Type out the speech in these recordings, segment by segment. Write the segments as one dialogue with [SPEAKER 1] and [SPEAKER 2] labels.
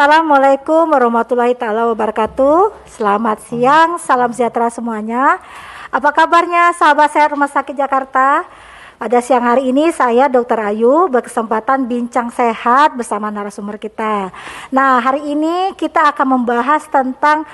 [SPEAKER 1] Assalamualaikum warahmatullahi taala wabarakatuh. Selamat siang, salam sejahtera semuanya. Apa kabarnya sahabat sehat Rumah Sakit Jakarta? Pada siang hari ini saya Dr. Ayu berkesempatan bincang sehat bersama narasumber kita. Nah, hari ini kita akan membahas tentang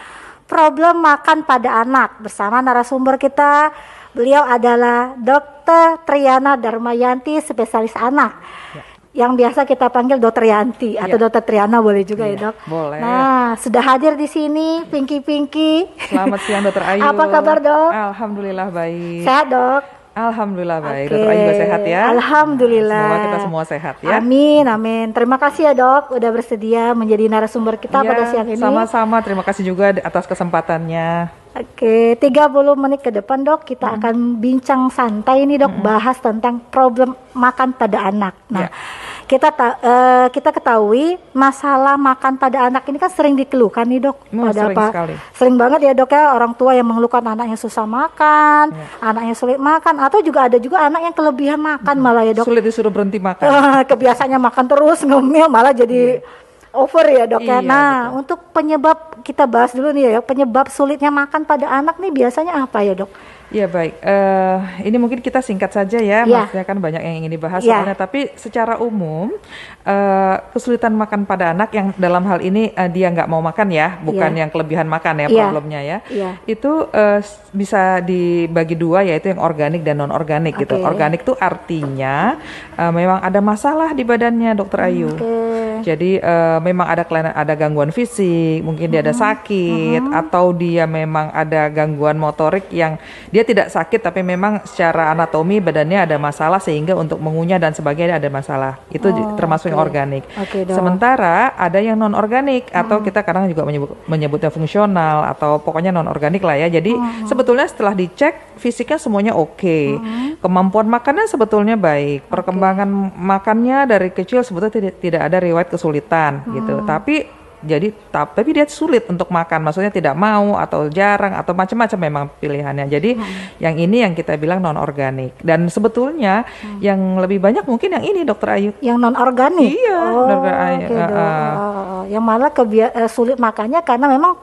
[SPEAKER 1] problem makan pada anak bersama narasumber kita. Beliau adalah Dr. Triana Darmayanti, spesialis anak. Ya yang biasa kita panggil Dokter Yanti atau ya. Dokter Triana boleh juga ya, ya dok.
[SPEAKER 2] Boleh.
[SPEAKER 1] Nah sudah hadir di sini Pinky Pinky.
[SPEAKER 2] Selamat siang Dokter Ayu.
[SPEAKER 1] Apa kabar dok?
[SPEAKER 2] Alhamdulillah baik.
[SPEAKER 1] Sehat dok.
[SPEAKER 2] Alhamdulillah baik. Okay. Dokter Ayu juga sehat ya.
[SPEAKER 1] Alhamdulillah.
[SPEAKER 2] Semoga kita semua sehat ya.
[SPEAKER 1] Amin amin. Terima kasih ya dok udah bersedia menjadi narasumber kita ya, pada siang ini.
[SPEAKER 2] Sama-sama. Terima kasih juga atas kesempatannya.
[SPEAKER 1] Oke, 30 menit ke depan dok kita hmm. akan bincang santai nih dok hmm. bahas tentang problem makan pada anak. Nah, ya kita ta uh, kita ketahui masalah makan pada anak ini kan sering dikeluhkan nih dok.
[SPEAKER 2] Oh, pada sering apa? Sekali.
[SPEAKER 1] Sering banget ya dok ya orang tua yang mengeluhkan anaknya susah makan, ya. anaknya sulit makan, atau juga ada juga anak yang kelebihan makan hmm. malah ya dok.
[SPEAKER 2] Sulit disuruh berhenti makan.
[SPEAKER 1] kebiasaannya makan terus ngemil malah jadi hmm. over ya dok ya. iya, ya. Nah betul. untuk penyebab kita bahas dulu nih ya penyebab sulitnya makan pada anak nih biasanya apa ya dok?
[SPEAKER 2] Ya baik, uh, ini mungkin kita singkat saja ya, ya. maksudnya kan banyak yang ingin dibahas ya. soalnya. Tapi secara umum uh, kesulitan makan pada anak yang dalam hal ini uh, dia nggak mau makan ya, bukan ya. yang kelebihan makan ya, ya. problemnya ya. ya. Itu uh, bisa dibagi dua yaitu yang organik dan non organik okay. gitu. Organik itu artinya uh, memang ada masalah di badannya, Dokter Ayu. Okay. Jadi uh, memang ada kelainan, ada gangguan fisik, mungkin dia ada hmm. sakit, -huh. atau dia memang ada gangguan motorik yang dia tidak sakit tapi memang secara anatomi badannya ada masalah sehingga untuk mengunyah dan sebagainya ada masalah. Itu oh, termasuk okay. yang organik.
[SPEAKER 1] Okay,
[SPEAKER 2] Sementara ada yang non organik hmm. atau kita kadang juga menyebut menyebutnya fungsional atau pokoknya non organik lah ya. Jadi hmm. sebetulnya setelah dicek fisiknya semuanya oke. Okay. Hmm. Kemampuan makannya sebetulnya baik. Perkembangan okay. makannya dari kecil sebetulnya tidak tidak ada riwayat kesulitan gitu. hmm. gitu. Tapi jadi tapi dia sulit untuk makan maksudnya tidak mau atau jarang atau macam-macam memang pilihannya jadi hmm. yang ini yang kita bilang non organik dan sebetulnya hmm. yang lebih banyak mungkin yang ini dokter Ayu
[SPEAKER 1] yang non organik
[SPEAKER 2] iya
[SPEAKER 1] oh, dokter Ayu okay, uh, uh. yang malah kebia uh, sulit makannya karena memang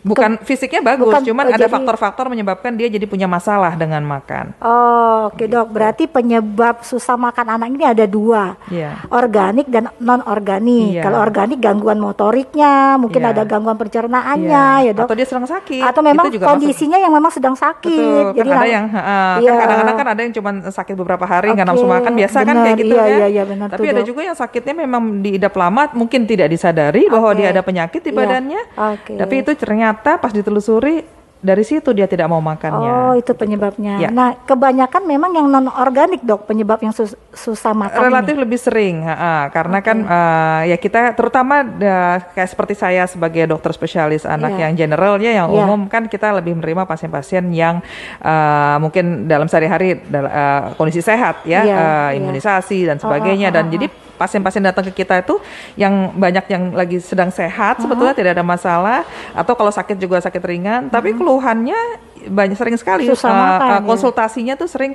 [SPEAKER 2] bukan fisiknya bagus, bukan, cuman oh, ada faktor-faktor menyebabkan dia jadi punya masalah dengan makan.
[SPEAKER 1] Oh, oke okay, gitu. dok. Berarti penyebab susah makan anak ini ada dua, yeah. organik dan non organik. Yeah. Kalau organik gangguan motoriknya, mungkin yeah. ada gangguan pencernaannya, yeah. ya dok.
[SPEAKER 2] Atau dia sedang sakit.
[SPEAKER 1] Atau memang kondisinya masuk. yang memang sedang sakit.
[SPEAKER 2] Betul. Jadi kan ada yang uh, yeah. kan kadang-kadang kan ada yang cuma sakit beberapa hari nggak okay. nafsu makan biasa bener, kan kayak gitu
[SPEAKER 1] iya,
[SPEAKER 2] ya.
[SPEAKER 1] Iya, iya, benar,
[SPEAKER 2] Tapi tuh, ada dok. juga yang sakitnya memang diidap lama, mungkin tidak disadari okay. bahwa dia ada penyakit di yeah. badannya. Okay. Tapi itu ternyata pas ditelusuri telusuri dari situ dia tidak mau makannya.
[SPEAKER 1] Oh, itu penyebabnya. Ya. Nah, kebanyakan memang yang non organik dok penyebab yang sus susah makan.
[SPEAKER 2] Relatif
[SPEAKER 1] ini.
[SPEAKER 2] lebih sering, ha karena okay. kan uh, ya kita terutama uh, kayak seperti saya sebagai dokter spesialis anak yeah. yang general ya, yang yeah. umum kan kita lebih menerima pasien-pasien yang uh, mungkin dalam sehari-hari uh, kondisi sehat ya, yeah. Iya, uh, imunisasi yeah. dan sebagainya, oh, oh, oh, dan oh. jadi pasien-pasien datang ke kita itu yang banyak yang lagi sedang sehat uh -huh. sebetulnya tidak ada masalah atau kalau sakit juga sakit ringan uh -huh. tapi keluhannya banyak sering sekali
[SPEAKER 1] Susah uh, makan, uh,
[SPEAKER 2] konsultasinya ya? tuh sering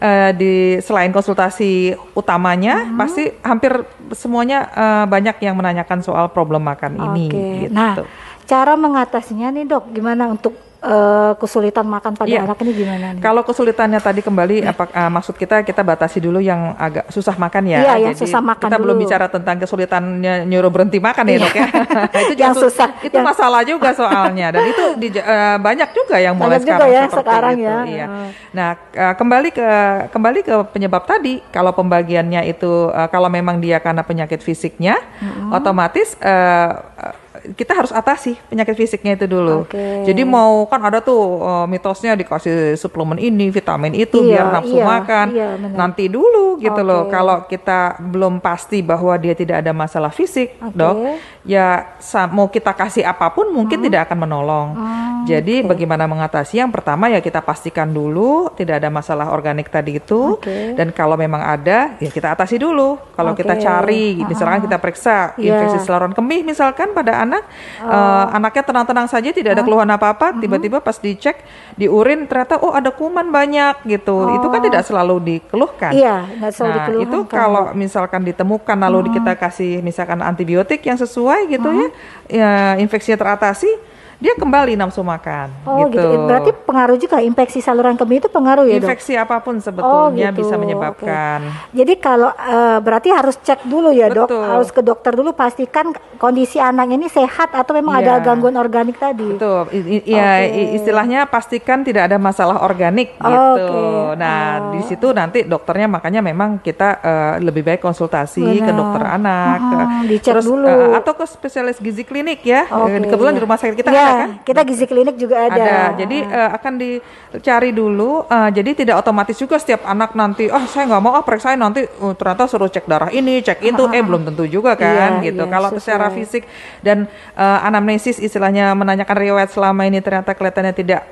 [SPEAKER 2] uh, di selain konsultasi utamanya uh -huh. pasti hampir semuanya uh, banyak yang menanyakan soal problem makan okay. ini
[SPEAKER 1] gitu. Nah, cara mengatasinya nih Dok gimana untuk uh, kesulitan makan pada yeah. anak ini gimana nih?
[SPEAKER 2] Kalau kesulitannya tadi kembali apa uh, maksud kita kita batasi dulu yang agak susah makan ya.
[SPEAKER 1] Iya, yang susah makan
[SPEAKER 2] Kita
[SPEAKER 1] dulu.
[SPEAKER 2] belum bicara tentang kesulitannya nyuruh berhenti makan ya, Dok ya.
[SPEAKER 1] itu yang susah.
[SPEAKER 2] Itu yang... masalah juga soalnya dan itu di, uh, banyak juga yang mulai
[SPEAKER 1] banyak
[SPEAKER 2] sekarang
[SPEAKER 1] juga ya sekarang
[SPEAKER 2] itu.
[SPEAKER 1] ya.
[SPEAKER 2] Iya. Nah, uh, kembali ke kembali ke penyebab tadi kalau pembagiannya itu uh, kalau memang dia karena penyakit fisiknya mm -hmm. otomatis uh, kita harus atasi penyakit fisiknya itu dulu. Okay. Jadi mau kan ada tuh uh, mitosnya dikasih suplemen ini, vitamin itu iya, biar nafsu iya, makan. Iya, Nanti dulu gitu okay. loh. Kalau kita belum pasti bahwa dia tidak ada masalah fisik, okay. dok, ya mau kita kasih apa pun mungkin hmm. tidak akan menolong. Hmm. Jadi okay. bagaimana mengatasi? Yang pertama ya kita pastikan dulu tidak ada masalah organik tadi itu. Okay. Dan kalau memang ada, ya kita atasi dulu. Kalau okay. kita cari, uh -huh. misalkan kita periksa yeah. infeksi saluran kemih misalkan pada anak, oh. uh, anaknya tenang-tenang saja tidak ada keluhan apa-apa, tiba-tiba pas dicek di urin ternyata oh ada kuman banyak gitu. Oh. Itu kan oh. tidak selalu dikeluhkan.
[SPEAKER 1] Iya, nggak selalu
[SPEAKER 2] nah,
[SPEAKER 1] dikeluhkan.
[SPEAKER 2] itu kalau misalkan ditemukan lalu -huh. kita kasih misalkan antibiotik yang sesuai gitu ya, ya infeksinya teratasi dia kembali nafsu makan.
[SPEAKER 1] Oh gitu. gitu. Berarti pengaruh juga infeksi saluran kemih itu pengaruh ya
[SPEAKER 2] Infeksi dok? apa pun sebetulnya oh, gitu. bisa menyebabkan.
[SPEAKER 1] Okay. Jadi kalau uh, berarti harus cek dulu ya Betul. dok, harus ke dokter dulu pastikan kondisi anak ini sehat atau memang yeah. ada iya. gangguan organik tadi.
[SPEAKER 2] Betul. Iya okay. istilahnya pastikan tidak ada masalah organik gitu. Okay. Nah oh. di situ nanti dokternya makanya memang kita uh, lebih baik konsultasi Benar. ke dokter anak,
[SPEAKER 1] hmm, dicek terus dulu.
[SPEAKER 2] Uh, atau ke spesialis gizi klinik ya. Okay. Kebetulan di rumah sakit kita yeah
[SPEAKER 1] kan? Kita gizi klinik juga ada. Ada.
[SPEAKER 2] Jadi uh, akan dicari dulu. Uh, jadi tidak otomatis juga setiap anak nanti, oh saya nggak mau ah periksain nanti uh, ternyata suruh cek darah ini, cek itu, eh belum tentu juga kan, iya, gitu. Iya, Kalau secara fisik dan uh, anamnesis istilahnya menanyakan riwayat selama ini ternyata kelihatannya tidak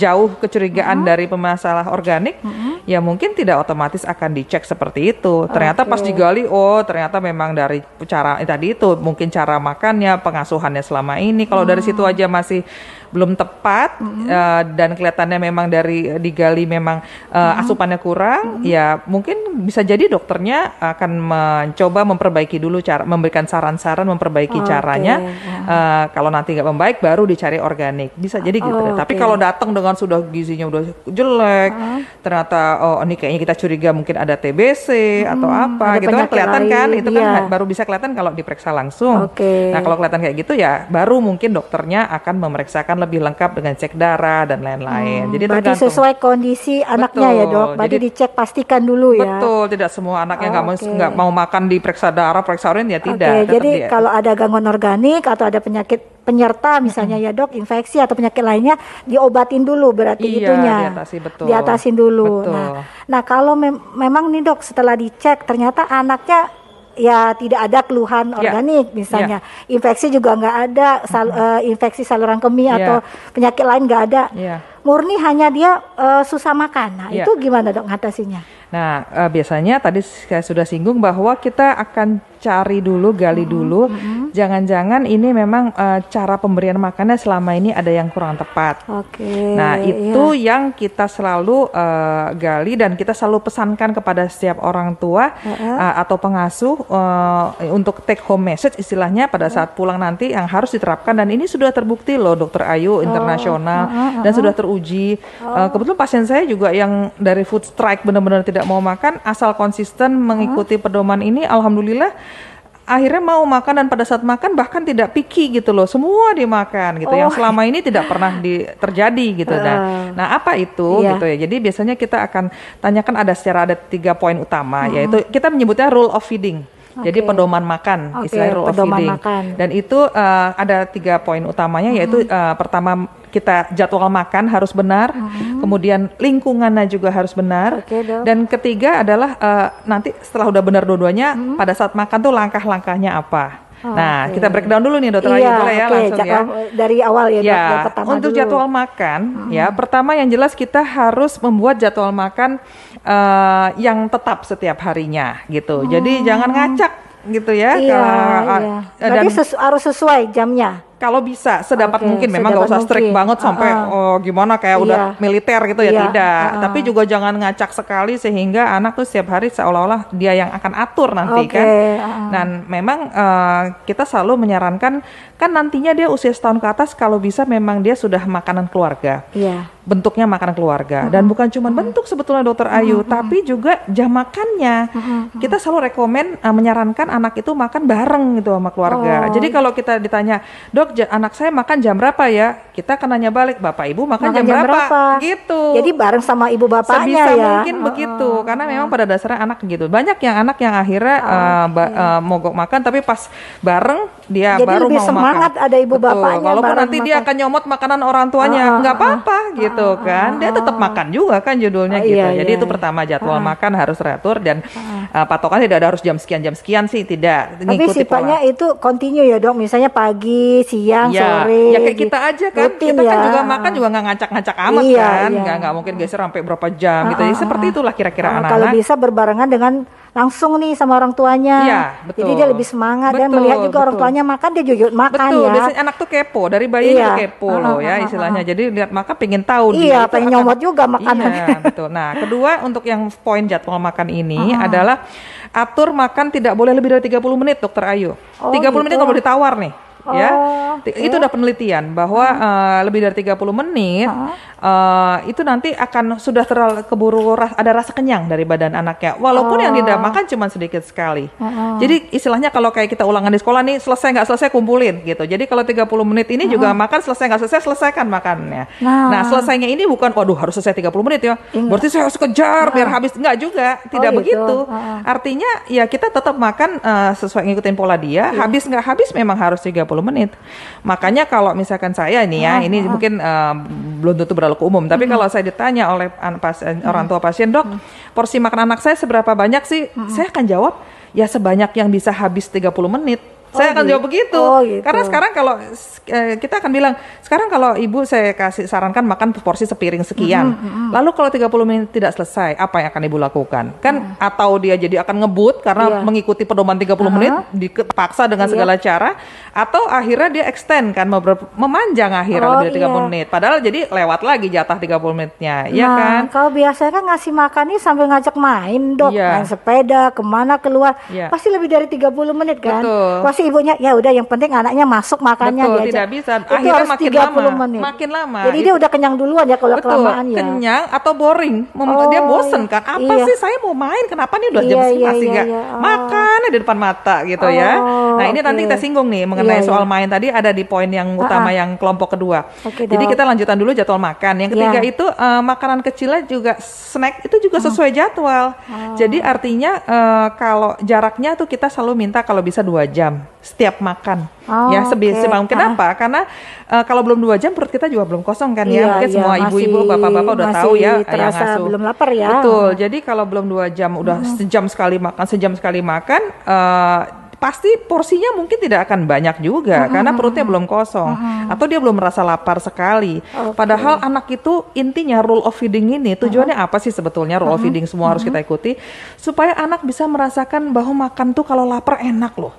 [SPEAKER 2] jauh kecurigaan -huh. dari pemasalah organik, -huh. ya mungkin tidak otomatis akan dicek seperti itu. Ternyata okay. pas digali, oh ternyata memang dari cara eh, tadi itu mungkin cara makannya, pengasuhannya selama ini. Kalau -huh. dari situ aja masih belum tepat mm-hmm. uh, dan kelihatannya memang dari digali memang uh, mm-hmm. asupannya kurang, mm-hmm. ya mungkin bisa jadi dokternya akan mencoba memperbaiki dulu cara memberikan saran-saran memperbaiki oh, caranya. Okay. Uh, kalau nanti nggak membaik baru dicari organik. Bisa jadi gitu. Oh, Tapi kalau datang dengan sudah gizinya udah jelek, uh-huh. ternyata oh ini kayaknya kita curiga mungkin ada TBC hmm, atau apa gitu kan kelihatan kan itu kan iya. kan baru bisa kelihatan kalau diperiksa langsung. Okay. Nah, kalau kelihatan kayak gitu ya baru mungkin dokternya akan memeriksakan lebih lengkap dengan cek darah dan lain-lain.
[SPEAKER 1] Hmm, Jadi berarti sesuai kondisi anaknya ya dok. Berarti Jadi, dicek pastikan dulu
[SPEAKER 2] ya. Betul, tidak semua anaknya nggak okay. mau nggak mau makan diperiksa darah, periksa urin ya tidak.
[SPEAKER 1] Okay, jadi dia. kalau ada gangguan organik atau ada penyakit penyerta misalnya hmm. ya dok infeksi atau penyakit lainnya diobatin dulu berarti iya, itunya
[SPEAKER 2] diatasi betul
[SPEAKER 1] diatasin dulu betul. nah nah kalau mem memang nih dok setelah dicek ternyata anaknya ya tidak ada keluhan ya. organik misalnya yeah. infeksi juga nggak ada sal, uh, infeksi saluran kemih yeah. atau penyakit lain nggak ada yeah. murni hanya dia uh, susah makan nah yeah. itu gimana dok ngatasinya
[SPEAKER 2] nah uh, biasanya tadi saya sudah singgung bahwa kita akan cari dulu, gali mm-hmm. dulu. Mm-hmm. Jangan-jangan ini memang uh, cara pemberian makannya selama ini ada yang kurang tepat.
[SPEAKER 1] Oke. Okay,
[SPEAKER 2] nah itu yeah. yang kita selalu uh, gali dan kita selalu pesankan kepada setiap orang tua uh-huh. uh, atau pengasuh uh, untuk take home message istilahnya pada saat pulang nanti yang harus diterapkan dan ini sudah terbukti loh Dokter Ayu oh. internasional uh-huh. Uh-huh. dan sudah teruji. Oh. Uh, kebetulan pasien saya juga yang dari food strike benar-benar tidak mau makan asal konsisten mengikuti pedoman ini, alhamdulillah akhirnya mau makan dan pada saat makan bahkan tidak picky gitu loh semua dimakan gitu oh. yang selama ini tidak pernah di, terjadi gitu uh. nah nah apa itu yeah. gitu ya jadi biasanya kita akan tanyakan ada secara ada tiga poin utama hmm. yaitu kita menyebutnya rule of feeding Okay. Jadi pedoman makan, okay, istilah rule of feeding. Makan. Dan itu uh, ada tiga poin utamanya, hmm. yaitu uh, pertama kita jadwal makan harus benar, hmm. kemudian lingkungannya juga harus benar, okay, dan ketiga adalah uh, nanti setelah udah benar dua-duanya, hmm. pada saat makan tuh langkah-langkahnya apa. Oh, nah, okay. kita breakdown dulu nih dokter iya, Ayu boleh ya okay. langsung ya.
[SPEAKER 1] Dari awal ya,
[SPEAKER 2] ya pertama Untuk dulu. jadwal makan hmm. ya, pertama yang jelas kita harus membuat jadwal makan uh, yang tetap setiap harinya gitu. Hmm. Jadi jangan ngacak gitu ya.
[SPEAKER 1] Iya, kalau, iya. Berarti dan, sesu harus sesuai jamnya
[SPEAKER 2] kalau bisa sedapat okay, mungkin. Memang nggak usah strict banget sampai uh, oh gimana kayak iya. udah militer gitu ya? Iya, tidak. uh, tapi juga jangan ngacak sekali sehingga anak tuh setiap hari seolah-olah dia yang akan atur nanti okay, kan? uh, dan memang uh, kita selalu menyarankan kan nantinya dia usia setahun ke atas kalau bisa memang dia sudah makanan keluarga.
[SPEAKER 1] Yeah
[SPEAKER 2] bentuknya makanan keluarga. Dan bukan cuma bentuk sebetulnya dokter Ayu tapi juga jam makannya. Kita selalu rekomen uh, menyarankan anak itu makan bareng gitu sama keluarga. Oh. jadi kalau kita ditanya dok anak saya makan jam berapa ya? Kita akan nanya balik bapak ibu makan, makan jam, jam berapa? berapa? Gitu.
[SPEAKER 1] Jadi bareng sama ibu bapaknya
[SPEAKER 2] sebisa
[SPEAKER 1] ya?
[SPEAKER 2] mungkin oh. begitu karena memang pada dasarnya anak gitu. Banyak yang anak yang akhirnya oh, uh, okay. uh, mogok makan tapi pas bareng dia
[SPEAKER 1] jadi
[SPEAKER 2] baru
[SPEAKER 1] lebih
[SPEAKER 2] mau
[SPEAKER 1] semangat
[SPEAKER 2] makan.
[SPEAKER 1] ada ibu
[SPEAKER 2] Betul.
[SPEAKER 1] bapaknya
[SPEAKER 2] walaupun nanti makan. dia akan nyomot makanan orang tuanya nggak apa-apa gitu gitu kan dia tetap makan juga kan judulnya oh, gitu iya, jadi iya, itu iya. pertama jadwal uh. makan harus teratur dan uh, patokan tidak ada harus jam sekian jam sekian sih tidak
[SPEAKER 1] tapi sifatnya pola. itu continue ya dok misalnya pagi siang
[SPEAKER 2] ya,
[SPEAKER 1] sore.
[SPEAKER 2] Ya kayak kita aja kan.
[SPEAKER 1] Rutin
[SPEAKER 2] kita kan
[SPEAKER 1] ya.
[SPEAKER 2] kan juga makan juga nggak ngacak-ngacak amat
[SPEAKER 1] Iya,
[SPEAKER 2] kan.
[SPEAKER 1] iya.
[SPEAKER 2] Nggak nggak mungkin geser sampai berapa jam gitu. Jadi
[SPEAKER 1] Ah,
[SPEAKER 2] seperti
[SPEAKER 1] ah,
[SPEAKER 2] itulah kira-kira
[SPEAKER 1] Oh,
[SPEAKER 2] anak-anak.
[SPEAKER 1] Kalau bisa berbarengan dengan langsung nih sama orang tuanya.
[SPEAKER 2] Iya, betul.
[SPEAKER 1] Jadi dia lebih semangat dan
[SPEAKER 2] Betul,
[SPEAKER 1] melihat juga orang
[SPEAKER 2] betul.
[SPEAKER 1] tuanya makan dia juga makan
[SPEAKER 2] Betul,
[SPEAKER 1] ya.
[SPEAKER 2] biasanya anak tuh kepo dari bayi
[SPEAKER 1] Iya.
[SPEAKER 2] kepo
[SPEAKER 1] Ah,
[SPEAKER 2] loh
[SPEAKER 1] ah,
[SPEAKER 2] ya
[SPEAKER 1] ah,
[SPEAKER 2] istilahnya. Jadi lihat maka pengen tahu
[SPEAKER 1] Iya,
[SPEAKER 2] dia itu
[SPEAKER 1] pengen
[SPEAKER 2] akan-
[SPEAKER 1] nyomot juga makanannya.
[SPEAKER 2] Iya, betul. Nah, kedua untuk yang poin jadwal makan ini
[SPEAKER 1] Ah, ah.
[SPEAKER 2] adalah atur makan tidak boleh lebih dari 30 menit, Dokter Ayu.
[SPEAKER 1] Oh,
[SPEAKER 2] 30 menit
[SPEAKER 1] gitu.
[SPEAKER 2] kalau boleh ditawar nih. Ya,
[SPEAKER 1] Oh,
[SPEAKER 2] Ti- itu udah penelitian bahwa eh, lebih dari 30 menit
[SPEAKER 1] Ah.
[SPEAKER 2] eh, itu nanti akan sudah terlalu keburu ras- ada rasa kenyang dari badan anaknya, walaupun yang dia
[SPEAKER 1] Oh.
[SPEAKER 2] makan cuma sedikit sekali. Jadi istilahnya kalau kayak kita ulangan di sekolah nih selesai nggak selesai kumpulin gitu. Jadi kalau 30 menit ini juga makan selesai nggak selesai selesaikan makannya.
[SPEAKER 1] Nah.
[SPEAKER 2] Nah, selesainya ini bukan waduh harus selesai 30 menit ya. Berarti saya harus kejar biar habis enggak juga, tidak
[SPEAKER 1] gitu.
[SPEAKER 2] begitu. Artinya ya kita tetap makan eh, sesuai ngikutin pola dia,
[SPEAKER 1] Iya.
[SPEAKER 2] habis nggak habis memang harus 30 menit. Makanya kalau misalkan saya ini ya, ini mungkin eh, belum tentu berlaku umum, tapi kalau saya ditanya oleh pasien, orang tua pasien, "Dok, porsi makan anak saya seberapa banyak sih?" Saya akan jawab, "Ya sebanyak yang bisa habis 30 menit." Saya
[SPEAKER 1] Oh,
[SPEAKER 2] akan
[SPEAKER 1] gitu.
[SPEAKER 2] jawab begitu.
[SPEAKER 1] Oh, gitu.
[SPEAKER 2] Karena sekarang kalau eh, kita akan bilang, sekarang kalau ibu saya kasih sarankan makan porsi sepiring sekian. Lalu kalau 30 menit tidak selesai, apa yang akan ibu lakukan? Kan atau dia jadi akan ngebut karena
[SPEAKER 1] Iya.
[SPEAKER 2] mengikuti pedoman 30 menit dipaksa dengan
[SPEAKER 1] Iya.
[SPEAKER 2] segala cara atau akhirnya dia extend kan memanjang akhirnya
[SPEAKER 1] Oh,
[SPEAKER 2] lebih dari 30
[SPEAKER 1] iya.
[SPEAKER 2] menit. Padahal jadi lewat lagi jatah 30 menitnya, ya
[SPEAKER 1] nah,
[SPEAKER 2] kan?
[SPEAKER 1] kalau biasanya kan ngasih makan nih sambil ngajak main dok,
[SPEAKER 2] Iya.
[SPEAKER 1] main sepeda, ke mana keluar,
[SPEAKER 2] Iya.
[SPEAKER 1] pasti lebih dari 30 menit kan?
[SPEAKER 2] Betul.
[SPEAKER 1] Pasti ibunya ya udah yang penting anaknya masuk makannya
[SPEAKER 2] Betul, tidak bisa.
[SPEAKER 1] Itu
[SPEAKER 2] Akhirnya
[SPEAKER 1] harus
[SPEAKER 2] makin
[SPEAKER 1] 30
[SPEAKER 2] lama,
[SPEAKER 1] menit.
[SPEAKER 2] makin lama.
[SPEAKER 1] Jadi
[SPEAKER 2] Itu-
[SPEAKER 1] dia udah kenyang duluan ya kalau
[SPEAKER 2] Betul,
[SPEAKER 1] kelamaan ya.
[SPEAKER 2] kenyang atau boring.
[SPEAKER 1] Oh,
[SPEAKER 2] dia bosen kan? Apa
[SPEAKER 1] iya.
[SPEAKER 2] sih saya mau main? Kenapa nih udah jam
[SPEAKER 1] Iya,
[SPEAKER 2] segini
[SPEAKER 1] iya,
[SPEAKER 2] masih
[SPEAKER 1] iya,
[SPEAKER 2] nggak
[SPEAKER 1] iya. Oh.
[SPEAKER 2] makan di depan mata gitu ya? Nah ini nanti
[SPEAKER 1] oke.
[SPEAKER 2] kita singgung nih mengenai
[SPEAKER 1] Iya,
[SPEAKER 2] soal
[SPEAKER 1] iya.
[SPEAKER 2] main tadi ada di poin yang utama
[SPEAKER 1] Ah, ah.
[SPEAKER 2] yang kelompok kedua.
[SPEAKER 1] Oke,
[SPEAKER 2] Jadi
[SPEAKER 1] Dok.
[SPEAKER 2] kita lanjutan dulu jadwal makan. Yang ketiga
[SPEAKER 1] Iya.
[SPEAKER 2] itu eh, makanan kecilnya juga snack itu juga
[SPEAKER 1] Hmm.
[SPEAKER 2] sesuai jadwal.
[SPEAKER 1] Oh.
[SPEAKER 2] Jadi artinya eh, kalau jaraknya tuh kita selalu minta kalau bisa dua jam setiap makan.
[SPEAKER 1] Oh,
[SPEAKER 2] ya sebisa mungkin. Kenapa? Karena eh, kalau belum dua jam perut kita juga belum kosong kan
[SPEAKER 1] Iya,
[SPEAKER 2] ya. Mungkin
[SPEAKER 1] iya,
[SPEAKER 2] semua ibu-ibu, bapak-bapak udah tahu ya yang
[SPEAKER 1] terasa
[SPEAKER 2] ngasuh.
[SPEAKER 1] belum lapar ya.
[SPEAKER 2] Betul. Jadi kalau belum dua jam udah sejam sekali makan, sejam sekali makan, eh, pasti porsinya mungkin tidak akan banyak juga karena perutnya belum kosong. Atau dia belum merasa lapar sekali. Padahal anak itu intinya rule of feeding ini tujuannya apa sih sebetulnya rule of feeding semua harus kita ikuti? Supaya anak bisa merasakan bahwa makan tuh kalau lapar enak loh.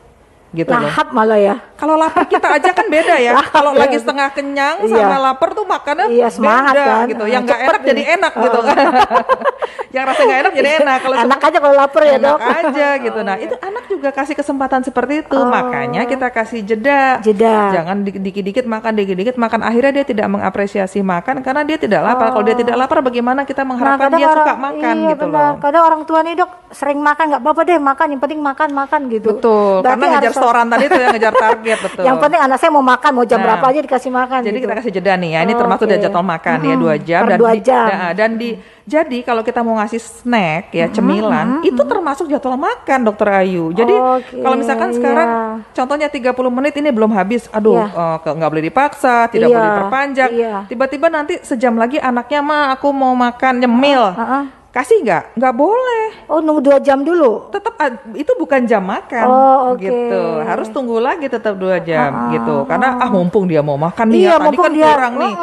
[SPEAKER 2] Gitu loh.
[SPEAKER 1] Lahap malah ya.
[SPEAKER 2] Kalau lapar kita aja kan beda ya. Kalau
[SPEAKER 1] ya.
[SPEAKER 2] lagi setengah kenyang
[SPEAKER 1] Iya.
[SPEAKER 2] sama lapar tuh makannya
[SPEAKER 1] Iya, semangat
[SPEAKER 2] beda
[SPEAKER 1] kan.
[SPEAKER 2] gitu. Yang nggak
[SPEAKER 1] cepet
[SPEAKER 2] enak jadi
[SPEAKER 1] ini.
[SPEAKER 2] enak gitu kan. Yang rasa nggak enak jadi enak. Kalau
[SPEAKER 1] Enak aja kalau lapar ya
[SPEAKER 2] enak
[SPEAKER 1] dok.
[SPEAKER 2] aja gitu. Nah itu anak juga kasih kesempatan seperti itu. Makanya kita kasih jeda.
[SPEAKER 1] Oh. Jeda.
[SPEAKER 2] Jangan di- dikit-dikit makan, dikit-dikit makan. Akhirnya dia tidak mengapresiasi makan karena dia tidak lapar. Kalau dia tidak lapar, bagaimana kita mengharapkan
[SPEAKER 1] kadang
[SPEAKER 2] dia suka
[SPEAKER 1] orang-
[SPEAKER 2] makan
[SPEAKER 1] iya,
[SPEAKER 2] gitu
[SPEAKER 1] benar.
[SPEAKER 2] loh.
[SPEAKER 1] Kadang orang tua nih dok sering makan nggak apa-apa deh makan, yang penting makan makan gitu.
[SPEAKER 2] Betul.
[SPEAKER 1] Berarti
[SPEAKER 2] karena ngejar setoran tadi itu yang ngejar target betul.
[SPEAKER 1] Yang penting anak saya mau makan, mau jam
[SPEAKER 2] Nah,
[SPEAKER 1] berapa aja dikasih makan.
[SPEAKER 2] Jadi
[SPEAKER 1] gitu.
[SPEAKER 2] kita kasih jeda nih ya. Ini
[SPEAKER 1] Oh,
[SPEAKER 2] termasuk dari jadwal makan ya
[SPEAKER 1] Mm-mm,
[SPEAKER 2] dua jam dan
[SPEAKER 1] dua
[SPEAKER 2] di,
[SPEAKER 1] jam.
[SPEAKER 2] ya, dan di jadi kalau kita mau ngasih snack ya cemilan itu termasuk jadwal makan Dokter Ayu. Jadi
[SPEAKER 1] Oke,
[SPEAKER 2] kalau misalkan sekarang
[SPEAKER 1] iya.
[SPEAKER 2] contohnya 30 menit ini belum habis, aduh
[SPEAKER 1] Iya.
[SPEAKER 2] eh, ke- nggak boleh dipaksa, tidak
[SPEAKER 1] Iya,
[SPEAKER 2] boleh diperpanjang.
[SPEAKER 1] iya.
[SPEAKER 2] Tiba-tiba nanti sejam lagi anaknya mah aku mau makan nyemil.
[SPEAKER 1] Ah, ah.
[SPEAKER 2] Kasih nggak? Nggak boleh
[SPEAKER 1] Oh nunggu dua jam dulu.
[SPEAKER 2] tetap itu bukan jam makan
[SPEAKER 1] Oh, oke.
[SPEAKER 2] gitu harus tunggu lagi tetap dua jam
[SPEAKER 1] Ah,
[SPEAKER 2] gitu karena ah mumpung dia mau makan nih
[SPEAKER 1] Iya,
[SPEAKER 2] ya tadi kan
[SPEAKER 1] dia-
[SPEAKER 2] kurang nih.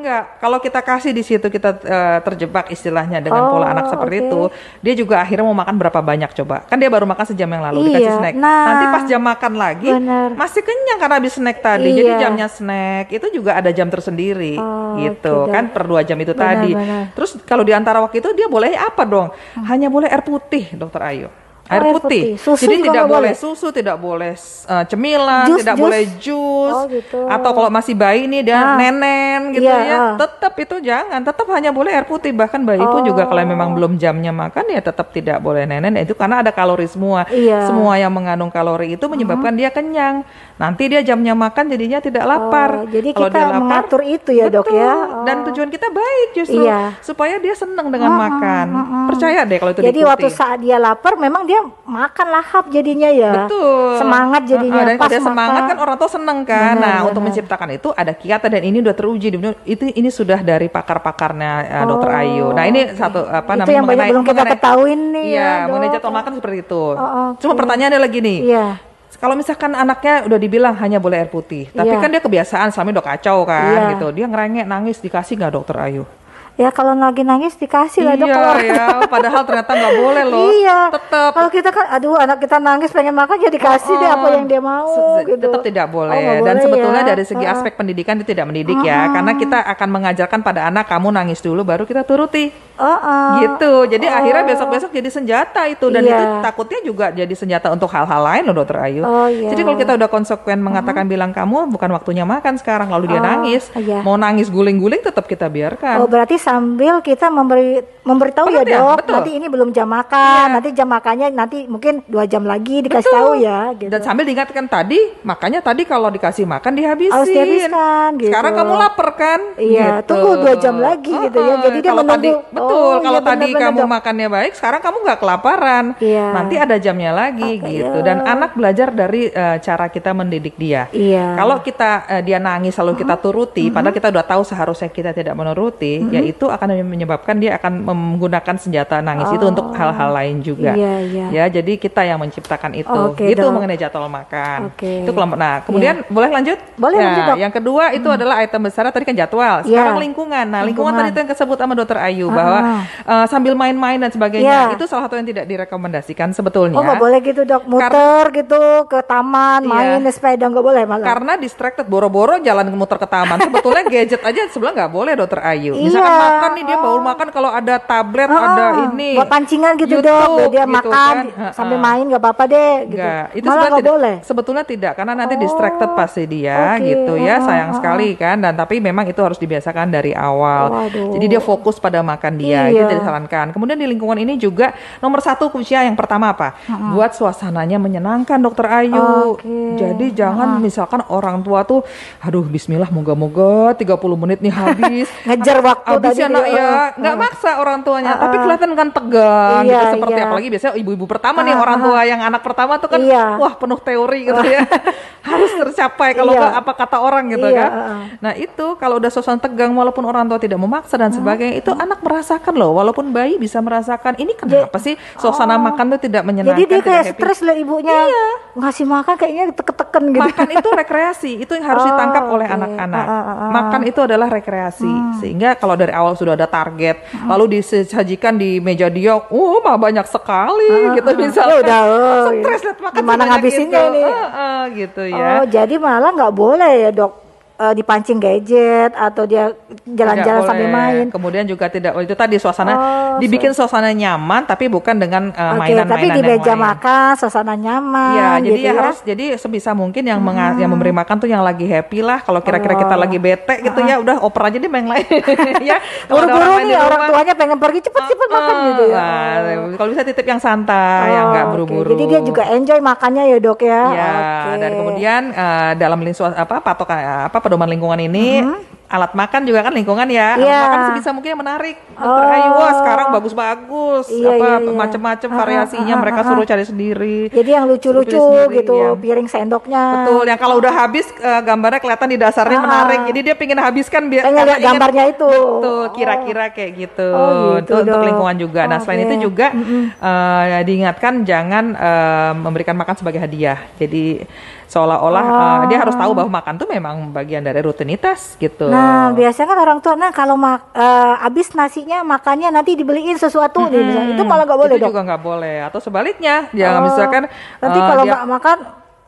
[SPEAKER 2] Enggak kalau kita kasih di situ kita eh, terjebak istilahnya dengan
[SPEAKER 1] Oh,
[SPEAKER 2] pola anak seperti
[SPEAKER 1] oke.
[SPEAKER 2] itu dia juga akhirnya mau makan berapa banyak coba kan dia baru makan sejam yang lalu dikasih
[SPEAKER 1] Iya,
[SPEAKER 2] snack
[SPEAKER 1] nah.
[SPEAKER 2] nanti pas jam makan lagi
[SPEAKER 1] Bener.
[SPEAKER 2] masih kenyang karena habis snack tadi jadi
[SPEAKER 1] Iya.
[SPEAKER 2] jamnya snack itu juga ada jam tersendiri
[SPEAKER 1] Oh,
[SPEAKER 2] gitu
[SPEAKER 1] oke,
[SPEAKER 2] kan per dua jam itu
[SPEAKER 1] Benar,
[SPEAKER 2] tadi
[SPEAKER 1] benar.
[SPEAKER 2] terus kalau di antara waktu itu dia boleh apa dong hanya boleh air putih dokter Ayu air,
[SPEAKER 1] air
[SPEAKER 2] putih.
[SPEAKER 1] putih. Susu
[SPEAKER 2] Jadi tidak boleh
[SPEAKER 1] boleh?
[SPEAKER 2] susu, tidak boleh uh, cemilan,
[SPEAKER 1] Jus,
[SPEAKER 2] tidak
[SPEAKER 1] jus?
[SPEAKER 2] boleh jus.
[SPEAKER 1] Oh, gitu.
[SPEAKER 2] Atau kalau masih bayi nih dia
[SPEAKER 1] Ah.
[SPEAKER 2] nenen gitu
[SPEAKER 1] Iya,
[SPEAKER 2] ya,
[SPEAKER 1] ah.
[SPEAKER 2] tetap itu jangan, tetap hanya boleh air putih. Bahkan bayi pun juga kalau memang belum jamnya makan ya tetap tidak boleh nenen. Itu karena ada kalori semua.
[SPEAKER 1] Iya.
[SPEAKER 2] Semua yang mengandung kalori itu menyebabkan dia kenyang. Nanti dia jamnya makan jadinya tidak lapar.
[SPEAKER 1] Oh, jadi
[SPEAKER 2] Kalau
[SPEAKER 1] kita
[SPEAKER 2] dia lapar,
[SPEAKER 1] mengatur itu ya, Dok, ya?
[SPEAKER 2] betul. Dan
[SPEAKER 1] Oh.
[SPEAKER 2] tujuan kita baik justru
[SPEAKER 1] Iya.
[SPEAKER 2] supaya dia senang dengan makan. Percaya deh kalau itu
[SPEAKER 1] Jadi
[SPEAKER 2] diikuti.
[SPEAKER 1] waktu saat dia lapar, memang dia makan lahap jadinya ya.
[SPEAKER 2] Betul.
[SPEAKER 1] Semangat jadinya.
[SPEAKER 2] Uh, dan
[SPEAKER 1] pas
[SPEAKER 2] dia semangat kan orang tua seneng kan.
[SPEAKER 1] Benar,
[SPEAKER 2] nah, untuk
[SPEAKER 1] benar.
[SPEAKER 2] menciptakan itu ada kiat dan ini udah teruji. Itu ini sudah dari pakar-pakarnya uh, Dokter
[SPEAKER 1] Oh,
[SPEAKER 2] Ayu. Nah, ini satu apa
[SPEAKER 1] Itu
[SPEAKER 2] namanya
[SPEAKER 1] yang banyak belum kita ketahuin nih
[SPEAKER 2] Iya,
[SPEAKER 1] ya,
[SPEAKER 2] mengenai jadwal makan seperti itu.
[SPEAKER 1] Oh,
[SPEAKER 2] Cuma
[SPEAKER 1] oke.
[SPEAKER 2] pertanyaannya lagi nih.
[SPEAKER 1] Iya.
[SPEAKER 2] kalau misalkan anaknya udah dibilang hanya boleh air putih, tapi yeah. kan dia kebiasaan suami udah kacau kan yeah. gitu. Dia ngerengek nangis dikasih nggak dokter Ayu?
[SPEAKER 1] Ya kalau lagi nangis dikasih lah
[SPEAKER 2] dok
[SPEAKER 1] iya,
[SPEAKER 2] kalau ya padahal ternyata nggak boleh loh
[SPEAKER 1] iya tetap kalau kita kan aduh anak kita nangis pengen makan ya dikasih oh, deh apa yang dia mau
[SPEAKER 2] gitu. tetap tidak boleh oh, dan boleh sebetulnya ya. dari segi uh. aspek pendidikan itu tidak mendidik uh, ya karena kita akan mengajarkan pada anak kamu nangis dulu baru kita turuti uh, uh. gitu jadi uh. akhirnya besok besok jadi senjata itu dan yeah. itu takutnya juga jadi senjata untuk hal-hal lain loh dokter Ayu oh, yeah. jadi kalau kita udah konsekuen mengatakan uh bilang kamu bukan waktunya makan sekarang lalu dia oh, nangis yeah. mau nangis guling-guling tetap kita biarkan
[SPEAKER 1] oh berarti sambil kita memberi memberitahu ya dok betul. nanti ini belum jam makan yeah. nanti jam makannya nanti mungkin dua jam lagi dikasih betul. tahu ya
[SPEAKER 2] gitu. dan sambil diingatkan tadi makanya tadi kalau dikasih makan dihabisin harus
[SPEAKER 1] dihabiskan gitu.
[SPEAKER 2] sekarang kamu lapar kan
[SPEAKER 1] iya gitu. tunggu dua jam lagi uh, gitu ya jadi dia
[SPEAKER 2] kalau
[SPEAKER 1] menunggu
[SPEAKER 2] tadi, betul oh, kalau iya, tadi bener, kamu dok. makannya baik sekarang kamu nggak kelaparan yeah. nanti ada jamnya lagi okay, gitu iya. dan anak belajar dari uh, cara kita mendidik dia yeah. kalau kita uh, dia nangis lalu kita turuti uh -huh. padahal kita udah tahu seharusnya kita tidak menuruti uh -huh. Yaitu akan menyebabkan dia akan menggunakan senjata nangis oh. itu untuk oh. hal-hal lain juga. Iya, iya. Ya, jadi kita yang menciptakan itu. Okay, itu dong. mengenai jadwal makan. Okay. Itu kelompok. Nah, kemudian yeah. boleh lanjut?
[SPEAKER 1] Boleh
[SPEAKER 2] nah,
[SPEAKER 1] lanjut, Dok.
[SPEAKER 2] Yang kedua itu hmm. adalah item besar tadi kan jadwal. Iya. Sekarang yeah. lingkungan. Nah, lingkungan, lingkungan tadi itu yang disebut sama Dokter Ayu uh bahwa uh, sambil main-main dan sebagainya yeah. itu salah satu yang tidak direkomendasikan sebetulnya.
[SPEAKER 1] Oh, nggak boleh gitu, Dok. Muter Kar gitu ke taman, iya. main sepeda nggak boleh malah.
[SPEAKER 2] Karena distracted boro-boro jalan muter ke taman. Sebetulnya gadget aja sebelah nggak boleh Dokter Ayu. Misalkan iya. Makan nih dia baru makan kalau ada tablet, oh, ada ini.
[SPEAKER 1] Buat pancingan gitu YouTube, dok, dia gitu makan kan. sambil main nggak apa-apa deh. Gitu. Enggak,
[SPEAKER 2] itu Malah nggak boleh. Sebetulnya tidak, karena nanti oh. distracted pasti dia okay. gitu ya, sayang sekali kan. Dan tapi memang itu harus dibiasakan dari awal. Waduh. Jadi dia fokus pada makan dia, iya. itu disarankan. Kemudian di lingkungan ini juga nomor satu kunci yang pertama apa? Uh-huh. Buat suasananya menyenangkan, Dokter Ayu. Okay. Jadi jangan uh-huh. misalkan orang tua tuh, aduh Bismillah, moga-moga 30 menit nih habis.
[SPEAKER 1] Ngejar waktu
[SPEAKER 2] habis tadi. ya, ya nggak maksa orang tuanya, uh, tapi kelihatan kan tegang iya, gitu seperti iya. apalagi biasanya ibu-ibu pertama uh, nih orang tua yang anak pertama tuh kan iya. wah penuh teori gitu ya. Harus tercapai kalau iya. apa kata orang gitu iya, kan. Uh, nah, itu kalau udah suasana tegang walaupun orang tua tidak memaksa dan sebagainya, itu anak merasakan loh walaupun bayi bisa merasakan ini kenapa sih suasana oh. makan tuh tidak menyenangkan.
[SPEAKER 1] Jadi dia kayak stres lah ibunya. Iya. Ngasih makan kayaknya teken-teken gitu.
[SPEAKER 2] Makan itu rekreasi, itu yang harus oh, ditangkap okay. oleh anak-anak. Uh, uh, uh. Makan itu adalah rekreasi. Hmm. Sehingga kalau dari awal sudah ada target, hmm. lalu disajikan di meja dia, oh mah banyak sekali uh, gitu misalnya. Ya udah, oh, stres lihat makan
[SPEAKER 1] gimana ngabisinnya
[SPEAKER 2] gitu.
[SPEAKER 1] ini.
[SPEAKER 2] Uh, uh, gitu ya.
[SPEAKER 1] Oh, jadi malah nggak boleh ya dok uh, dipancing gadget atau dia jalan-jalan sambil main.
[SPEAKER 2] Kemudian juga tidak oh, itu tadi suasana oh, dibikin so. suasana nyaman tapi bukan dengan uh,
[SPEAKER 1] mainan-mainan
[SPEAKER 2] okay, tapi
[SPEAKER 1] di meja makan suasana nyaman.
[SPEAKER 2] Ya, jadi gitu ya, ya harus jadi sebisa mungkin yang hmm. yang memberi makan tuh yang lagi happy lah. Kalau kira-kira oh. kita lagi bete gitu uh. ya udah oper aja deh main lain ya.
[SPEAKER 1] Buru-buru nih orang tuanya pengen pergi cepet-cepet uh, makan gitu ya.
[SPEAKER 2] Nah, kalau bisa titip yang santai, oh, yang nggak buru-buru.
[SPEAKER 1] Okay. Jadi dia juga enjoy makannya ya dok ya.
[SPEAKER 2] Ya, okay. dan kemudian uh, dalam lingkungan apa patokan apa pedoman lingkungan ini -huh alat makan juga kan lingkungan ya. Yeah. Alat iya. makan sebisa mungkin yang menarik. Dokter oh. Ayu, wah sekarang bagus-bagus. Iya, apa iya, iya. macam-macam variasinya uh, mereka suruh cari sendiri.
[SPEAKER 1] Jadi yang lucu-lucu gitu, ya. piring sendoknya.
[SPEAKER 2] Betul, yang kalau udah habis uh, gambarnya kelihatan di dasarnya uh, menarik. Jadi dia pengen habiskan biar
[SPEAKER 1] pengen lihat gambarnya itu.
[SPEAKER 2] Betul, kira-kira kayak gitu. Oh, gitu untuk, untuk lingkungan juga. Nah, okay. selain itu juga uh, diingatkan jangan uh, memberikan makan sebagai hadiah. Jadi seolah-olah oh. uh, dia harus tahu bahwa makan tuh memang bagian dari rutinitas gitu.
[SPEAKER 1] Nah, biasanya kan orang tua nah kalau mak uh, habis nasinya makannya nanti dibeliin sesuatu hmm, nih Itu malah nggak boleh
[SPEAKER 2] itu dong. juga nggak boleh atau sebaliknya jangan oh. misalkan
[SPEAKER 1] nanti uh, kalau nggak makan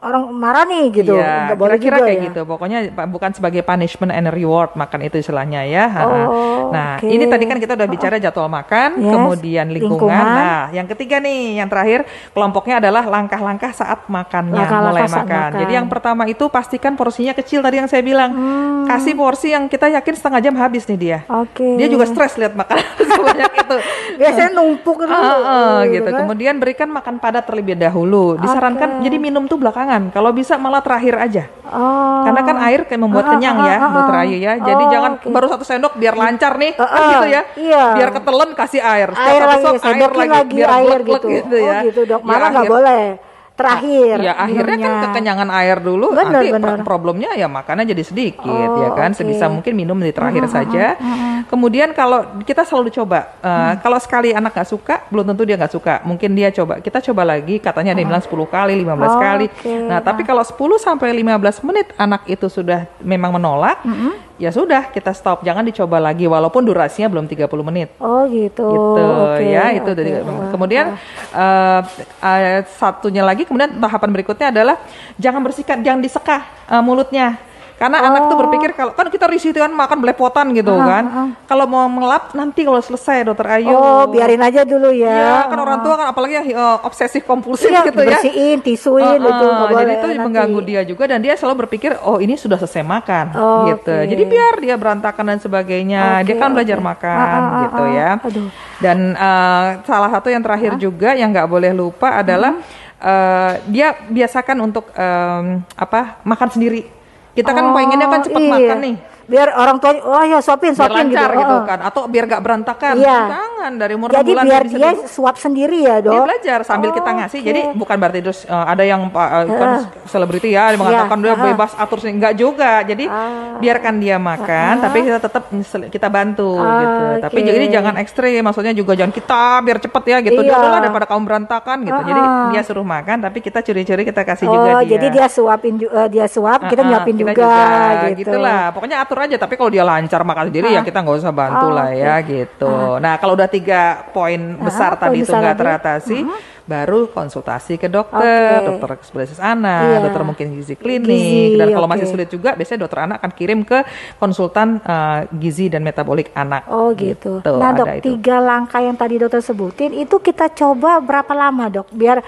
[SPEAKER 1] orang marah nih gitu
[SPEAKER 2] iya, nggak boleh kira-kira kayak ya? gitu pokoknya bukan sebagai punishment and reward makan itu istilahnya ya oh, nah okay. ini tadi kan kita udah bicara jadwal makan yes, kemudian lingkungan. lingkungan nah yang ketiga nih yang terakhir kelompoknya adalah langkah-langkah saat makannya langkah -langkah mulai makan. makan jadi yang pertama itu pastikan porsinya kecil tadi yang saya bilang hmm. kasih porsi yang kita yakin setengah jam habis nih dia
[SPEAKER 1] okay.
[SPEAKER 2] dia juga stres lihat makan sebanyak itu
[SPEAKER 1] biasanya numpuk dulu uh,
[SPEAKER 2] uh, gitu kan? kemudian berikan makan padat terlebih dahulu disarankan okay. jadi minum tuh belakangan jangan. Kalau bisa malah terakhir aja. Oh. Karena kan air kayak membuat ah, kenyang ah, ya, ah, dokter Ayu ya. Jadi oh, jangan okay. baru satu sendok biar lancar nih, uh, kan gitu ya. Iya. Biar ketelen kasih air.
[SPEAKER 1] Setelah air lagi, sendok air lagi, lagi biar air gitu. gitu ya. Oh gitu dok, malah nggak boleh terakhir.
[SPEAKER 2] Ya akhirnya kan kekenyangan air dulu, bener, nanti bener. problemnya ya makannya jadi sedikit oh, ya kan, okay. sebisa mungkin minum di terakhir -huh, saja. Uh -huh. Kemudian kalau kita selalu coba, uh, uh kalau sekali anak nggak suka, belum tentu dia nggak suka. Mungkin dia coba, kita coba lagi, katanya ada yang bilang 10 kali, 15 oh, kali. Okay. Nah tapi kalau 10 sampai 15 menit anak itu sudah memang menolak, -huh ya sudah kita stop. Jangan dicoba lagi walaupun durasinya belum 30 menit.
[SPEAKER 1] Oh gitu.
[SPEAKER 2] Gitu okay, ya itu okay. dari kemudian uh, uh, satunya lagi kemudian tahapan berikutnya adalah jangan bersihkan jangan diseka uh, mulutnya karena oh. anak tuh berpikir kalau kan kita risih kan makan belepotan gitu uh, kan. Uh. Kalau mau melap nanti kalau selesai dokter Ayu.
[SPEAKER 1] Oh, biarin aja dulu ya. Iya,
[SPEAKER 2] kan orang tua kan apalagi yang uh, obsesif kompulsif iya, gitu
[SPEAKER 1] ya. Bersihin, tisuin uh, uh, gitu.
[SPEAKER 2] Jadi itu nanti. mengganggu dia juga dan dia selalu berpikir oh ini sudah selesai makan oh, gitu. Okay. Jadi biar dia berantakan dan sebagainya. Okay, dia kan okay. belajar makan uh, uh, uh, gitu ya. Aduh. Dan uh, salah satu yang terakhir uh. juga yang nggak boleh lupa adalah uh. Uh, dia biasakan untuk um, apa makan sendiri kita kan oh, pengennya kan cepat iya. makan nih
[SPEAKER 1] biar orang tua oh ya suapin suapin
[SPEAKER 2] biar lancar gitu, gitu kan atau biar gak berantakan iya. jangan dari umur
[SPEAKER 1] jadi bulan biar dia suap sendiri ya dok
[SPEAKER 2] dia belajar sambil oh, kita ngasih okay. jadi bukan berarti terus uh, ada yang uh, kan selebriti ya mengatakan yeah. dia uh. bebas atur sih enggak juga jadi uh. biarkan dia makan uh. tapi kita tetap kita bantu uh, gitu okay. tapi jadi jangan ekstrim maksudnya juga jangan kita biar cepet ya gitu iya. dia daripada kaum berantakan gitu uh. jadi dia suruh makan tapi kita curi-curi kita kasih oh, juga dia
[SPEAKER 1] jadi dia suapin uh, dia suap uh, kita nyuapin kita juga, juga gitu.
[SPEAKER 2] gitulah pokoknya atur aja tapi kalau dia lancar makan sendiri ya kita nggak usah bantu oh, lah ya gitu nah kalau udah tiga poin besar tadi itu nggak teratasi uh -huh. baru konsultasi ke dokter, okay. dokter spesialis anak, iya. dokter mungkin gizi klinik, gizi, dan kalau okay. masih sulit juga, biasanya dokter anak akan kirim ke konsultan uh, gizi dan metabolik anak.
[SPEAKER 1] Oh gitu. gitu. Nah dok, itu. tiga langkah yang tadi dokter sebutin itu kita coba berapa lama dok, biar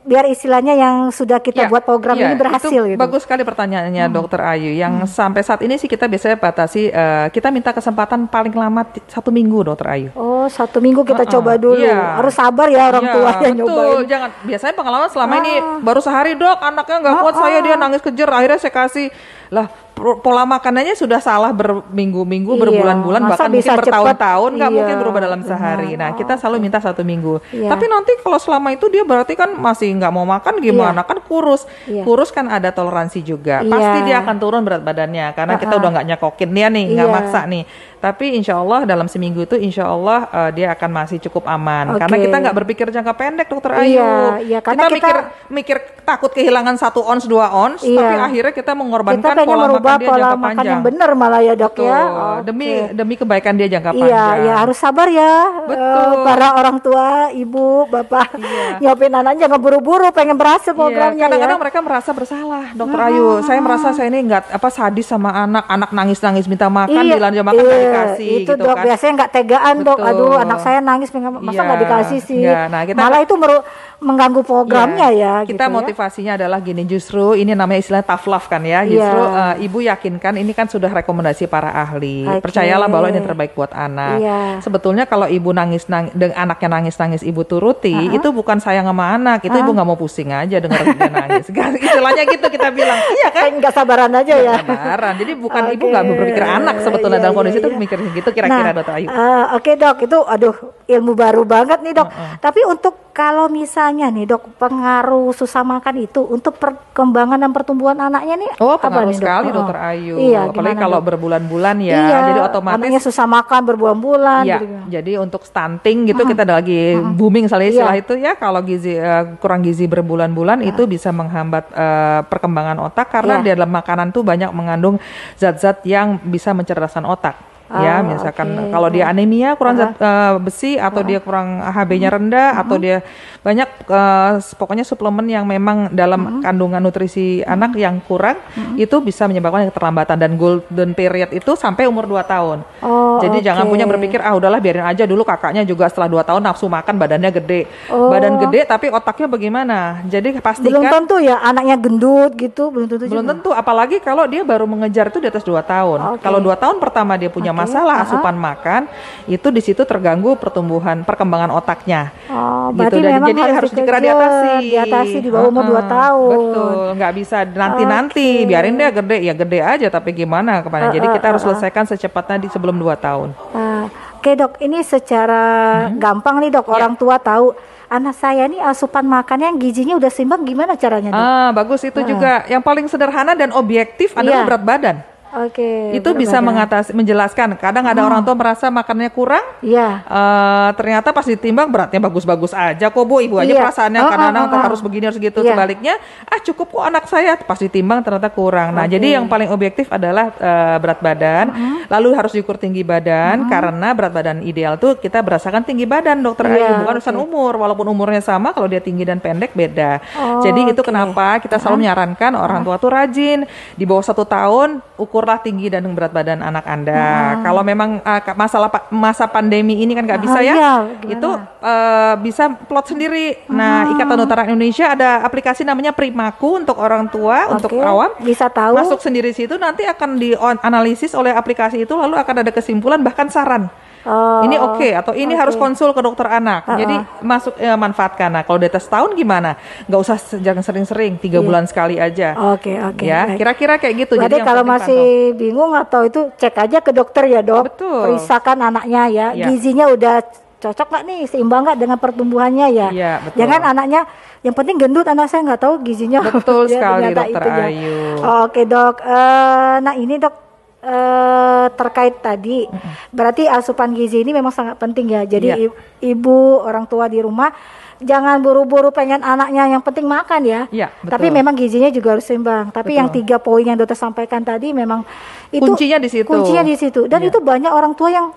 [SPEAKER 1] biar istilahnya yang sudah kita ya, buat program ya, ini berhasil itu gitu.
[SPEAKER 2] Bagus sekali pertanyaannya hmm. Dokter Ayu. Yang hmm. sampai saat ini sih kita biasanya batasi uh, kita minta kesempatan paling lama satu minggu Dokter Ayu.
[SPEAKER 1] Oh satu minggu kita uh -uh. coba dulu. Ya. Harus sabar ya orang ya, tua yang betul. nyobain.
[SPEAKER 2] Jangan biasanya pengalaman selama ah. ini baru sehari dok anaknya nggak kuat ah, saya dia nangis kejer akhirnya saya kasih lah pola makanannya sudah salah berminggu-minggu, iya. berbulan-bulan, bahkan mungkin bertahun-tahun, nggak iya. mungkin berubah dalam sehari. Nah, kita selalu minta satu minggu. Iya. Tapi nanti kalau selama itu dia berarti kan masih nggak mau makan gimana? Iya. Kan kurus, iya. kurus kan ada toleransi juga. Iya. Pasti dia akan turun berat badannya karena uh -uh. kita udah nggak nyakokin dia nih, nggak iya. maksa nih. Tapi insya Allah dalam seminggu itu insya Allah uh, dia akan masih cukup aman okay. karena kita nggak berpikir jangka pendek, Dokter Ayu. Iya, iya, karena kita, kita mikir mikir takut kehilangan satu ons dua ons, iya. tapi akhirnya kita mengorbankan kita pola makan dia pola jangka makan panjang.
[SPEAKER 1] yang benar malah ya dok ya.
[SPEAKER 2] Betul. ya. Okay. Demi demi kebaikan dia jangka
[SPEAKER 1] iya,
[SPEAKER 2] panjang.
[SPEAKER 1] Iya, ya harus sabar ya. Betul. Uh, para orang tua, ibu, bapak, iya. nyopin anaknya jangan buru-buru, pengen berhasil iya, programnya.
[SPEAKER 2] Kadang-kadang
[SPEAKER 1] ya.
[SPEAKER 2] mereka merasa bersalah, Dokter hmm. Ayu. Saya merasa saya ini nggak apa sadis sama anak, anak nangis-nangis minta makan, iya, bilang makan iya, dikasih.
[SPEAKER 1] Itu gitu dok kan. biasanya nggak tegaan Betul. dok aduh anak saya nangis masa iya. nggak iya, dikasih sih ya, nah, kita malah itu meru mengganggu programnya ya, ya
[SPEAKER 2] kita gitu ya. Motivasinya ya. adalah gini justru ini namanya istilah tough love kan ya iya. justru ya. uh, ibu yakinkan ini kan sudah rekomendasi para ahli okay. percayalah bahwa ini terbaik buat anak ya. sebetulnya kalau ibu nangis nangis dengan anaknya nangis nangis ibu turuti uh -huh. itu bukan sayang sama anak itu uh -huh. ibu nggak mau pusing aja dengar dia nangis istilahnya gitu kita bilang iya kan
[SPEAKER 1] nggak sabaran aja ya
[SPEAKER 2] sabaran jadi bukan okay. ibu nggak berpikir anak sebetulnya iya, dalam kondisi iya, itu iya. mikir gitu kira-kira nah, dokter Ayu
[SPEAKER 1] uh, oke okay, dok itu aduh ilmu baru banget nih dok uh -uh. tapi untuk kalau misalnya nih dok pengaruh susah makan itu untuk perkembangan dan pertumbuhan anaknya nih
[SPEAKER 2] oh pengaruh apa nih, sekali dok? dokter Ayu iya, apalagi kalau berbulan-bulan ya iya, jadi otomatis
[SPEAKER 1] anaknya susah makan berbulan-bulan
[SPEAKER 2] ya gitu. jadi untuk stunting gitu -huh. kita lagi uh -huh. booming istilah iya. itu ya kalau gizi uh, kurang gizi berbulan-bulan -huh. itu bisa menghambat uh, perkembangan otak karena yeah. di dalam makanan tuh banyak mengandung zat-zat yang bisa mencerdaskan otak Oh, ya misalkan okay. kalau dia anemia kurang uh, uh, besi atau uh, dia kurang HB-nya rendah uh, atau dia banyak uh, pokoknya suplemen yang memang dalam uh, kandungan nutrisi uh, anak yang kurang uh, itu bisa menyebabkan keterlambatan dan golden period itu sampai umur 2 tahun. Oh, Jadi okay. jangan punya berpikir ah udahlah biarin aja dulu kakaknya juga setelah 2 tahun nafsu makan badannya gede. Oh. Badan gede tapi otaknya bagaimana? Jadi pastikan
[SPEAKER 1] Belum tentu ya anaknya gendut gitu, belum tentu
[SPEAKER 2] Belum juga. tentu apalagi kalau dia baru mengejar itu di atas 2 tahun. Okay. Kalau 2 tahun pertama dia punya masalah uh -huh. asupan makan itu di situ terganggu pertumbuhan perkembangan otaknya.
[SPEAKER 1] Oh, gitu. Dan jadi harus, harus segera diatasi. Diatasi di bawah umur uh -huh. 2 tahun.
[SPEAKER 2] Betul, nggak bisa nanti-nanti okay. biarin dia gede ya gede aja tapi gimana kepada. Uh, jadi kita uh, harus selesaikan secepatnya di sebelum 2 tahun.
[SPEAKER 1] Uh, Oke okay, dok, ini secara hmm. gampang nih dok, yeah. orang tua tahu anak saya nih asupan makannya yang gizinya udah seimbang gimana caranya? Dok?
[SPEAKER 2] Ah, bagus itu uh. juga. Yang paling sederhana dan objektif adalah yeah. berat badan.
[SPEAKER 1] Oke. Okay,
[SPEAKER 2] itu bisa mengatasi menjelaskan. Kadang ada hmm. orang tua merasa makannya kurang.
[SPEAKER 1] Iya.
[SPEAKER 2] Uh, ternyata pas ditimbang beratnya bagus-bagus aja kok Bu. Ibu aja iya. perasaannya oh, karena oh, oh, harus begini harus gitu. Iya. Sebaliknya, ah cukup kok anak saya pas ditimbang ternyata kurang. Nah, okay. jadi yang paling objektif adalah uh, berat badan. Uh -huh. Lalu harus diukur tinggi badan uh -huh. karena berat badan ideal tuh kita berasakan tinggi badan Dokter iya, Ayu bukan urusan okay. umur. Walaupun umurnya sama kalau dia tinggi dan pendek beda. Oh, jadi itu kenapa kita selalu menyarankan orang tua tuh rajin di bawah satu tahun ukur ukurlah tinggi dan berat badan anak Anda. Hmm. Kalau memang uh, masalah pa masa pandemi ini kan nggak bisa ya, iya, itu uh, bisa plot sendiri. Hmm. Nah, Ikatan Dokter Indonesia ada aplikasi namanya Primaku untuk orang tua, okay. untuk awam.
[SPEAKER 1] Bisa tahu.
[SPEAKER 2] Masuk sendiri situ nanti akan dianalisis oleh aplikasi itu lalu akan ada kesimpulan bahkan saran. Oh, ini oke okay, atau ini okay. harus konsul ke dokter anak. Uh -uh. Jadi masuk ya, manfaatkan. Nah, kalau di atas tahun gimana? Nggak usah jangan sering-sering, tiga yeah. bulan sekali aja.
[SPEAKER 1] Oke okay, oke.
[SPEAKER 2] Okay, ya, kira-kira kayak gitu.
[SPEAKER 1] Jadi, Jadi kalau masih pantau. bingung atau itu cek aja ke dokter ya dok. Betul. Periksakan anaknya ya, yeah. gizinya udah cocok nggak nih seimbang nggak dengan pertumbuhannya ya?
[SPEAKER 2] Iya betul.
[SPEAKER 1] Jangan anaknya yang penting gendut anak saya nggak tahu gizinya.
[SPEAKER 2] Betul sekali dokter itu, Ayu.
[SPEAKER 1] Ya. Oke dok. Uh, nah ini dok Uh, terkait tadi, mm-hmm. berarti asupan gizi ini memang sangat penting ya. Jadi yeah. ibu, orang tua di rumah jangan buru-buru pengen anaknya yang penting makan ya.
[SPEAKER 2] Yeah,
[SPEAKER 1] betul. Tapi memang gizinya juga harus seimbang. Tapi betul. yang tiga poin yang dokter sampaikan tadi memang itu
[SPEAKER 2] kuncinya di situ.
[SPEAKER 1] Kuncinya di situ. Dan yeah. itu banyak orang tua yang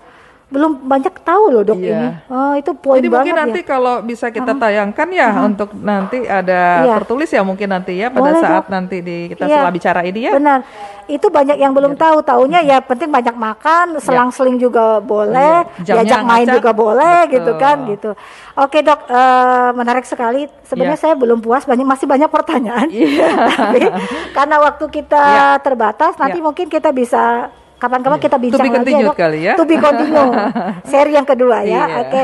[SPEAKER 1] belum banyak tahu loh dok iya. ini. Oh itu poin
[SPEAKER 2] Jadi
[SPEAKER 1] banget
[SPEAKER 2] mungkin nanti
[SPEAKER 1] ya.
[SPEAKER 2] kalau bisa kita tayangkan ya uh -huh. untuk nanti ada iya. tertulis ya mungkin nanti ya pada Boleh, saat dok. nanti di kita iya. setelah bicara ini ya.
[SPEAKER 1] Benar. Itu banyak yang belum tahu. Taunya ya penting banyak makan, iya. selang-seling juga boleh, iya. diajak main juga boleh Betul. gitu kan gitu. Oke dok, uh, menarik sekali. Sebenarnya yeah. saya belum puas, banyak masih banyak pertanyaan. Yeah. Tapi karena waktu kita yeah. terbatas, nanti yeah. mungkin kita bisa kapan-kapan kita bincang lagi
[SPEAKER 2] ya, kali ya.
[SPEAKER 1] To be continue. Seri yang kedua ya. Iya. Oke.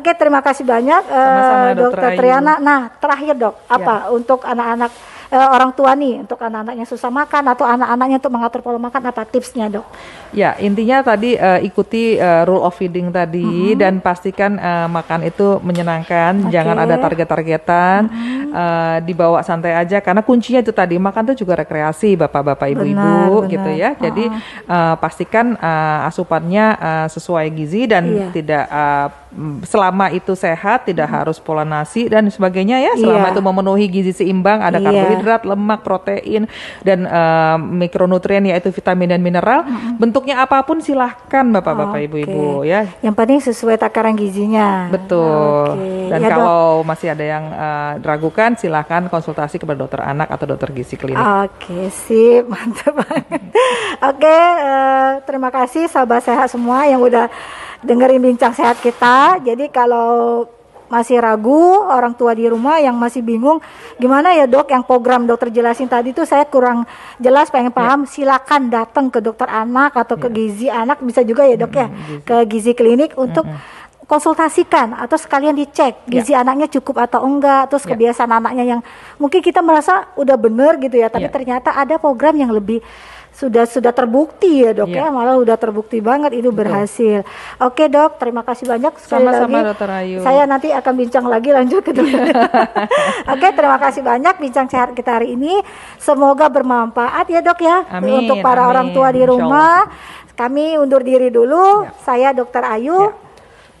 [SPEAKER 1] Oke, terima kasih banyak uh, Dokter Triana. Nah, terakhir Dok, apa yeah. untuk anak-anak uh, orang tua nih untuk anak-anaknya susah makan atau anak-anaknya untuk mengatur pola makan apa tipsnya dok?
[SPEAKER 2] Ya intinya tadi uh, ikuti uh, rule of feeding tadi mm -hmm. dan pastikan uh, makan itu menyenangkan, okay. jangan ada target-targetan, mm -hmm. uh, dibawa santai aja karena kuncinya itu tadi makan itu juga rekreasi bapak-bapak ibu-ibu gitu ya. Jadi uh, pastikan uh, asupannya uh, sesuai gizi dan iya. tidak uh, selama itu sehat tidak hmm. harus pola nasi dan sebagainya ya selama iya. itu memenuhi gizi seimbang ada iya. karbohidrat lemak protein dan uh, mikronutrien yaitu vitamin dan mineral hmm. bentuknya apa pun silahkan bapak-bapak okay. ibu-ibu ya
[SPEAKER 1] yang penting sesuai takaran gizinya
[SPEAKER 2] betul okay. dan ya, kalau dok. masih ada yang uh, ragukan silahkan konsultasi kepada dokter anak atau dokter gizi klinik
[SPEAKER 1] oke okay, sip mantap banget oke okay, uh, eh, terima kasih sahabat sehat semua yang udah dengerin bincang sehat kita. Jadi kalau masih ragu orang tua di rumah yang masih bingung gimana ya dok yang program dokter jelasin tadi tuh saya kurang jelas pengen paham yeah. silakan datang ke dokter anak atau yeah. ke ya. gizi anak bisa juga ya dok -hmm. ya gizi. ke gizi klinik untuk -hmm. konsultasikan atau sekalian dicek ya. gizi yeah. anaknya cukup atau enggak terus yeah. kebiasaan anaknya yang mungkin kita merasa udah bener gitu ya tapi yeah. ternyata ada program yang lebih sudah sudah terbukti ya dok yeah. ya malah sudah terbukti banget itu berhasil. Oke dok, terima kasih banyak sekali
[SPEAKER 2] Sama-sama,
[SPEAKER 1] lagi.
[SPEAKER 2] Dokter Ayu.
[SPEAKER 1] Saya nanti akan bincang lagi lanjut ke dokter. Oke, terima kasih banyak bincang sehat kita hari ini. Semoga bermanfaat ya dok ya
[SPEAKER 2] amin,
[SPEAKER 1] untuk para amin. orang tua di rumah. Kami undur diri dulu. Ya. Saya Dokter Ayu. Ya.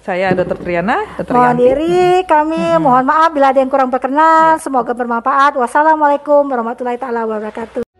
[SPEAKER 2] Saya Dokter Triana.
[SPEAKER 1] Dokter mohon Yanti. diri kami hmm. mohon maaf bila ada yang kurang berkenan. Ya. Semoga bermanfaat. Wassalamualaikum warahmatullahi taala wabarakatuh.